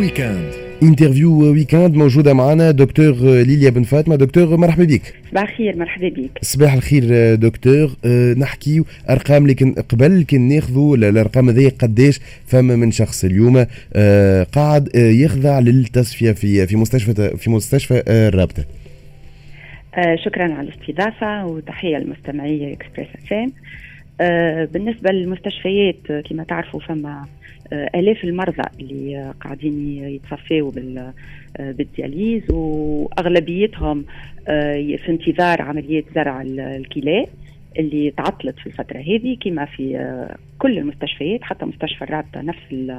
week-end interview week-end موجودة معنا دكتور ليليا بن فاطمة دكتور مرحبا بك صباح الخير مرحبا بك. صباح الخير دكتور نحكي أرقام لكن قبل كن ناخذوا الأرقام هذه قداش فما من شخص اليوم أه قاعد أه يخضع للتصفية في في مستشفى في مستشفى الرابطة. آه شكرا على الاستضافة وتحية للمستمعية اكسبريس اف آه بالنسبة للمستشفيات كما تعرفوا فما آه آلاف المرضى اللي قاعدين يتصفوا بالدياليز وأغلبيتهم آه في انتظار عمليات زرع الكلى اللي تعطلت في الفترة هذه كما في آه كل المستشفيات حتى مستشفى الرابطة نفس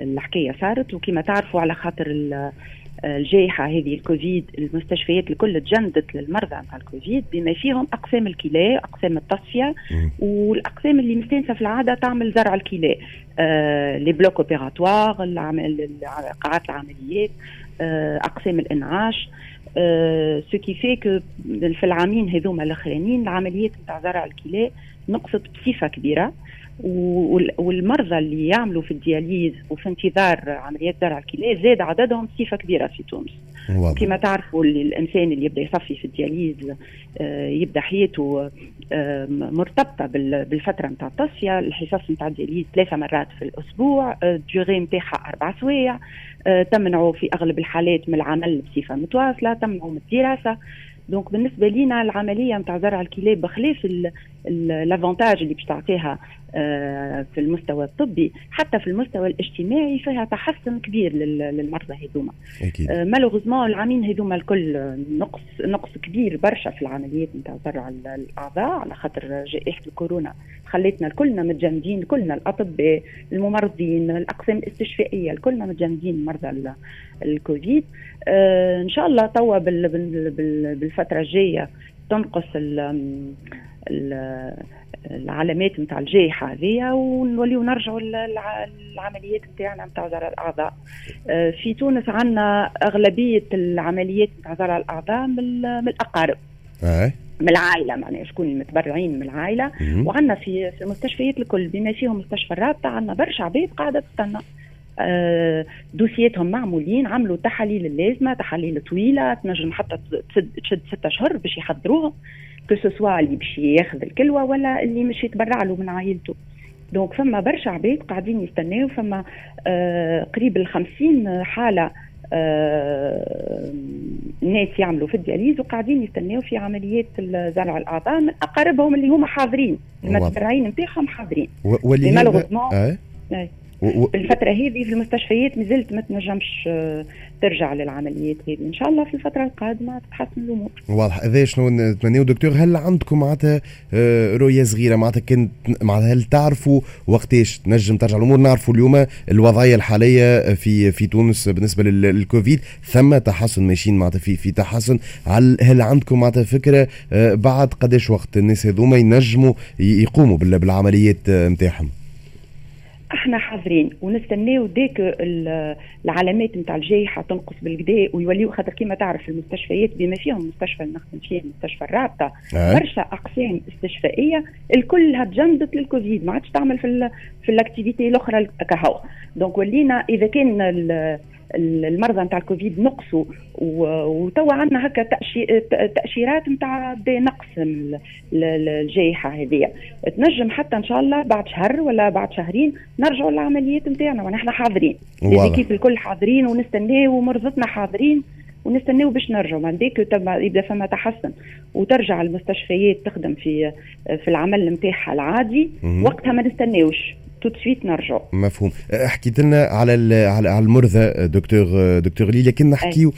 الحكاية صارت. وكما تعرفوا على خاطر الجائحة هذه الكوفيد المستشفيات الكل تجندت للمرضى نتاع الكوفيد بما فيهم أقسام الكلى أقسام التصفية والأقسام اللي مستانسة في العادة تعمل زرع الكلى. آه les blocs opératoires قاعات العمليات آه أقسام الإنعاش آه ce qui fait que في العامين هذوما الأخرانيين العمليات نتاع زرع الكلى نقصت بصفة كبيرة. والمرضى اللي يعملوا في ال dialyse وفي انتظار عمليات زرع الكلى زاد عددهم بصفة كبيرة في تونس. كما تعرفوا الإنسان اللي يبدأ يصفي في ال dialyse يبدأ حياته مرتبطة بالفترة نتاع التصفية. الحصص نتاع ال dialyse ثلاثة مرات في الأسبوع ال durée نتاعها أربع سوايع تمنعوا في أغلب الحالات من العمل بصفة متواصلة تمنعوا من الدراسة. donc بالنسبة لينا العملية نتاع زرع الكلى بخلاف ال avantages اللي باش تعطيها في المستوى الطبي حتى في المستوى الاجتماعي فيها تحسن كبير للمرضى هذوما. مالوغوزمون العامين هذوما الكل نقص نقص كبير برشا في العمليات نتاع زرع الأعضاء على خاطر جائحة الكورونا. خلتنا الكلنا متجمدين كلنا الأطباء الممرضين الأقسام الاستشفائية الكلنا متجمدين مرضى الكوفيد. آه إن شاء الله توا بالفترة الجاية تنقص العلامات نتاع الجائحة هذيا ونوليو نرجعوا العمليات نتاعنا نتاع زرع الأعضاء. في تونس عندنا أغلبية العمليات نتاع زرع الأعضاء من, الأقارب. من العائلة معناها شكون المتبرعين من العائلة. وعندنا في في المستشفيات الكل بما فيهم مستشفى الرابطة عندنا برشا عباد قاعدة تستنى. آه دوسياتهم معمولين عملوا تحاليل اللازمة تحاليل طويلة تنجم حتى تشد ستة اشهر باش يحضروهم. كو سوا اللي باش ياخذ الكلوة ولا اللي مش يتبرع له من عائلته. donc فما برشا عباد قاعدين يستناو فما آه قريب ال 50 حالة آه ناس يعملوا في ال dialyse وقاعدين يستناو في عمليات زرع الأعضاء من اقاربهم اللي هما حاضرين. المتبرعين نتاعهم حاضرين. واللي malheureusement؟ و... الفترة هذه في المستشفيات مازلت ما تنجمش ترجع للعمليات هذه. إن شاء الله في الفترة القادمة تتحسن الأمور. واضح. هذا شنو نتمناو دكتور هل عندكم معناتها رؤية صغيرة؟ معناتها كنت معناتها هل تعرفوا وقتاش تنجم ترجع الأمور؟ نعرفوا اليوم الوضعية الحالية في في تونس بالنسبة للكوفيد ثم تحسن ماشيين معناتها في في تحسن. هل عندكم معناتها فكرة بعد قداش وقت الناس هذوما ينجموا يقوموا بالعمليات نتاعهم؟ إحنا حاضرين ونستناو ديك العلامات نتاع الجائحة تنقص بالكدا ويوليو خاطر كيما تعرف المستشفيات بما فيهم المستشفى اللي نخدم فيه مستشفى الرابطة أه؟ برشا أقسام استشفائية الكلها تجندت للكوفيد ما عادش تعمل في في ال activités الأخرى كهو donc ولينا إذا كان المرضى نتاع الكوفيد نقصوا. وتوا عندنا هكا تأشيرات نتاع نقص الجائحة هذه تنجم حتى إن شاء الله بعد شهر ولا بعد شهرين نرجعوا للعمليات نتاعنا ونحن حاضرين. كيف الكل حاضرين ونستناو ومرضتنا حاضرين ونستناو باش نرجعوا. ما ديك يبدا فما تحسن وترجع المستشفيات تخدم في في العمل نتاعها العادي وقتها ما نستناوش. تو سويت نرجعوا مفهوم. حكيت لنا على على المرضى دكتور دكتور لي لكن نحكيو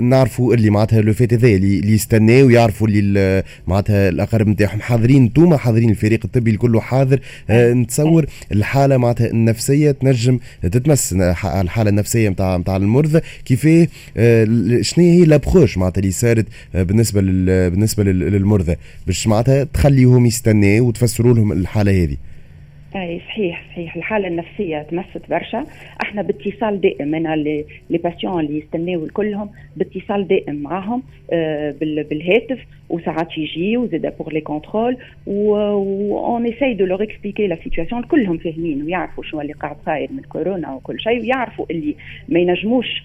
نعرفوا اللي معناتها لو فات هذا اللي يستناو يعرفوا اللي معناتها الأقارب نتاعهم حاضرين انتوما حاضرين الفريق الطبي الكل حاضر. نتصور الحالة معناتها النفسية تنجم تتمس الحالة النفسية نتاع نتاع المرضى. كيفاه؟ شنو هي l'approche معناتها اللي صارت بالنسبة لل بالنسبة للمرضى؟ باش معناتها تخليهم يستناو وتفسروا لهم الحالة هذه. اي صحيح صحيح. الحالة النفسية تمست برشا. إحنا باتصال دائم أنا les patients اللي يستناو كلهم باتصال دائم معاهم آه بالهاتف وساعات يجي زادة pour les contrôles on essaye de leur expliquer la situation كلهم فاهمين ويعرفوا شنو اللي قاعد صاير من كورونا وكل شيء ويعرفوا اللي ما ينجموش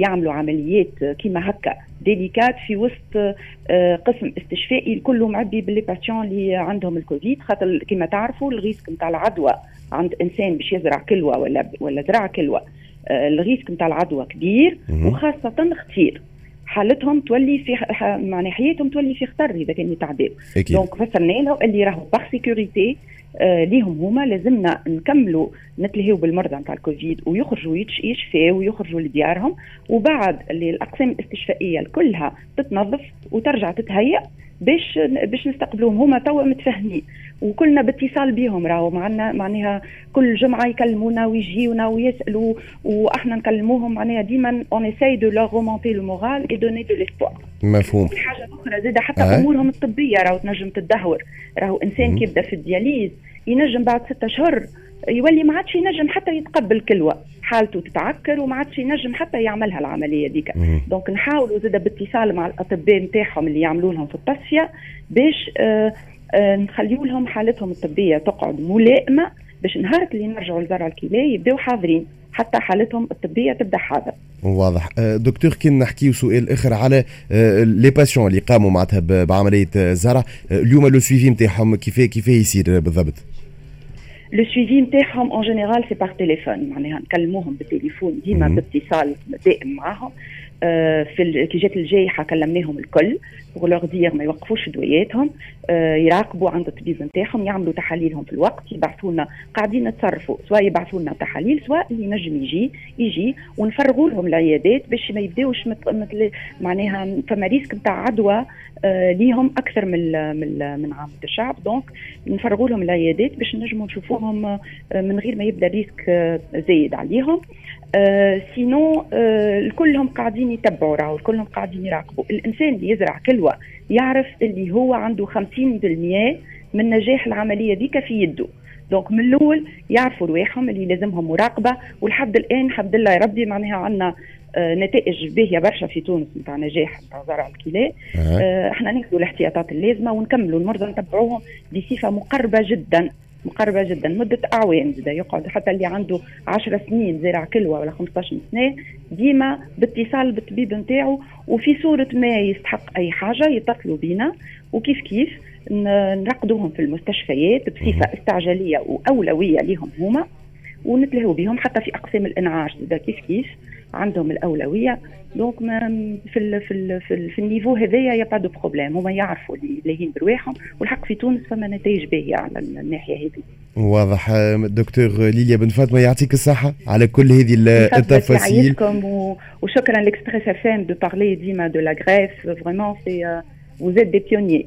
يعملوا عمليات كيما هكا délicates في وسط آه، قسم استشفائي. الكل معبي ب les patients اللي عندهم الكوفيد خاطر كما تعرفوا ال risque نتاع العدوى. عند إنسان باش يزرع كلوة ولا ولا زرع كلوة آه، ال risque نتاع العدوى كبير وخاصة خطير. حالتهم تولي في معناها حياتهم تولي في خطر إذا كان يتعداو donc فسرنا له اللي راهو par sécurité آه ليهم هما لازمنا نكملوا نتلهيو بالمرضى نتاع الكوفيد ويخرجوا يشفاو ويخرجوا لديارهم. وبعد اللي الأقسام الاستشفائية كلها تتنظف وترجع تتهيأ باش باش نستقبلوهم. هما توا متفاهمين. وكلنا باتصال بهم راهو. معنا معناها كل جمعة يكلمونا ويجيونا ويسألوا وأحنا نكلموهم. معناها ديما on essaye de leur remonter le moral et donner de l'espoir مفهوم. حاجة أخرى زاده حتى أه؟ أمورهم الطبية راهو تنجم تدهور. راهو إنسان كيبدأ في ال dialyse ينجم بعد ستة اشهر يولي ما عادش ينجم حتى يتقبل كلوة. حالته تتعكر وما عادش ينجم حتى يعملها العملية ديك donc نحاولوا زاده باتصال مع الأطباء نتاعهم اللي يعملوا لهم في التصفيه باش آه آه نخليو لهم حالتهم الطبية تقعد ملائمة باش نهار اللي نرجعوا لزرع الكلى يبداو حاضرين. حتى حالتهم الطبية تبدأ حاضرة. واضح. آه، دكتور كي نحكيو سؤال آخر على آه، les patients اللي قاموا معناتها بعملية زرع. آه، اليوم le suivi نتاعهم كيف كيف يصير بالضبط؟ le suivi نتاعهم en général c'est par téléphone معناها نكلموهم بالتليفون ديما باتصال دائم معاهم آه، في كي جات الجائحة كلمناهم الكل leur dire ما يوقفوش دوياتهم آه، يراقبوا عند الطبيب نتاعهم يعملوا تحاليلهم في الوقت يبعثوا لنا قاعدين نتصرفوا سواء يبعثوا لنا تحاليل سواء اللي نجم يجي يجي ونفرغوا لهم العيادات باش ما يبداوش مثل معناها فما risque نتاع عدوى آه، ليهم أكثر من من من عامه الشعب. donc نفرغوا لهم العيادات باش نجموا نشوفوهم من غير ما يبدا risque زايد عليهم. آه sinon آه كلهم قاعدين يتبعوا راهو كلهم قاعدين يراقبوا. الإنسان اللي يزرع كلوة يعرف اللي هو عنده 50% من نجاح العملية ديك في يده. دونك من الأول يعرفوا رواحهم اللي لازمهم مراقبة ولحد الآن الحمد لله يا ربي معناها عندنا آه نتائج باهية برشا في تونس نتاع نجاح نتاع زرع الكلى آه إحنا ناخذوا الاحتياطات اللازمة ونكملوا المرضى نتبعوهم بصفة مقربة جدا. مقربة جدا مدة أعوام زاد يقعد حتى اللي عنده 10 سنين زارع كلوة ولا 15 سنة ديما باتصال بالطبيب نتاعو وفي صورة ما يستحق أي حاجة يتصلوا بينا. وكيف كيف؟ نرقدوهم في المستشفيات بصفة استعجالية وأولوية لهم هما. ونتلهوا بهم حتى في أقسام الإنعاش كيف كيف؟ عندهم الأولوية. donc ما في ال في ال في, ال في ال niveau هذايا y a pas de problème هما يعرفوا اللي لاهين برواحهم والحق في تونس فما نتائج باهية على الناحية هذه. واضح. دكتور ليليا بن فاطمة يعطيك الصحة على كل هذه التفاصيل. وشكرا لإكسبريس أف إم de parler ديما de la greffe فريمون سي vous êtes des pionniers.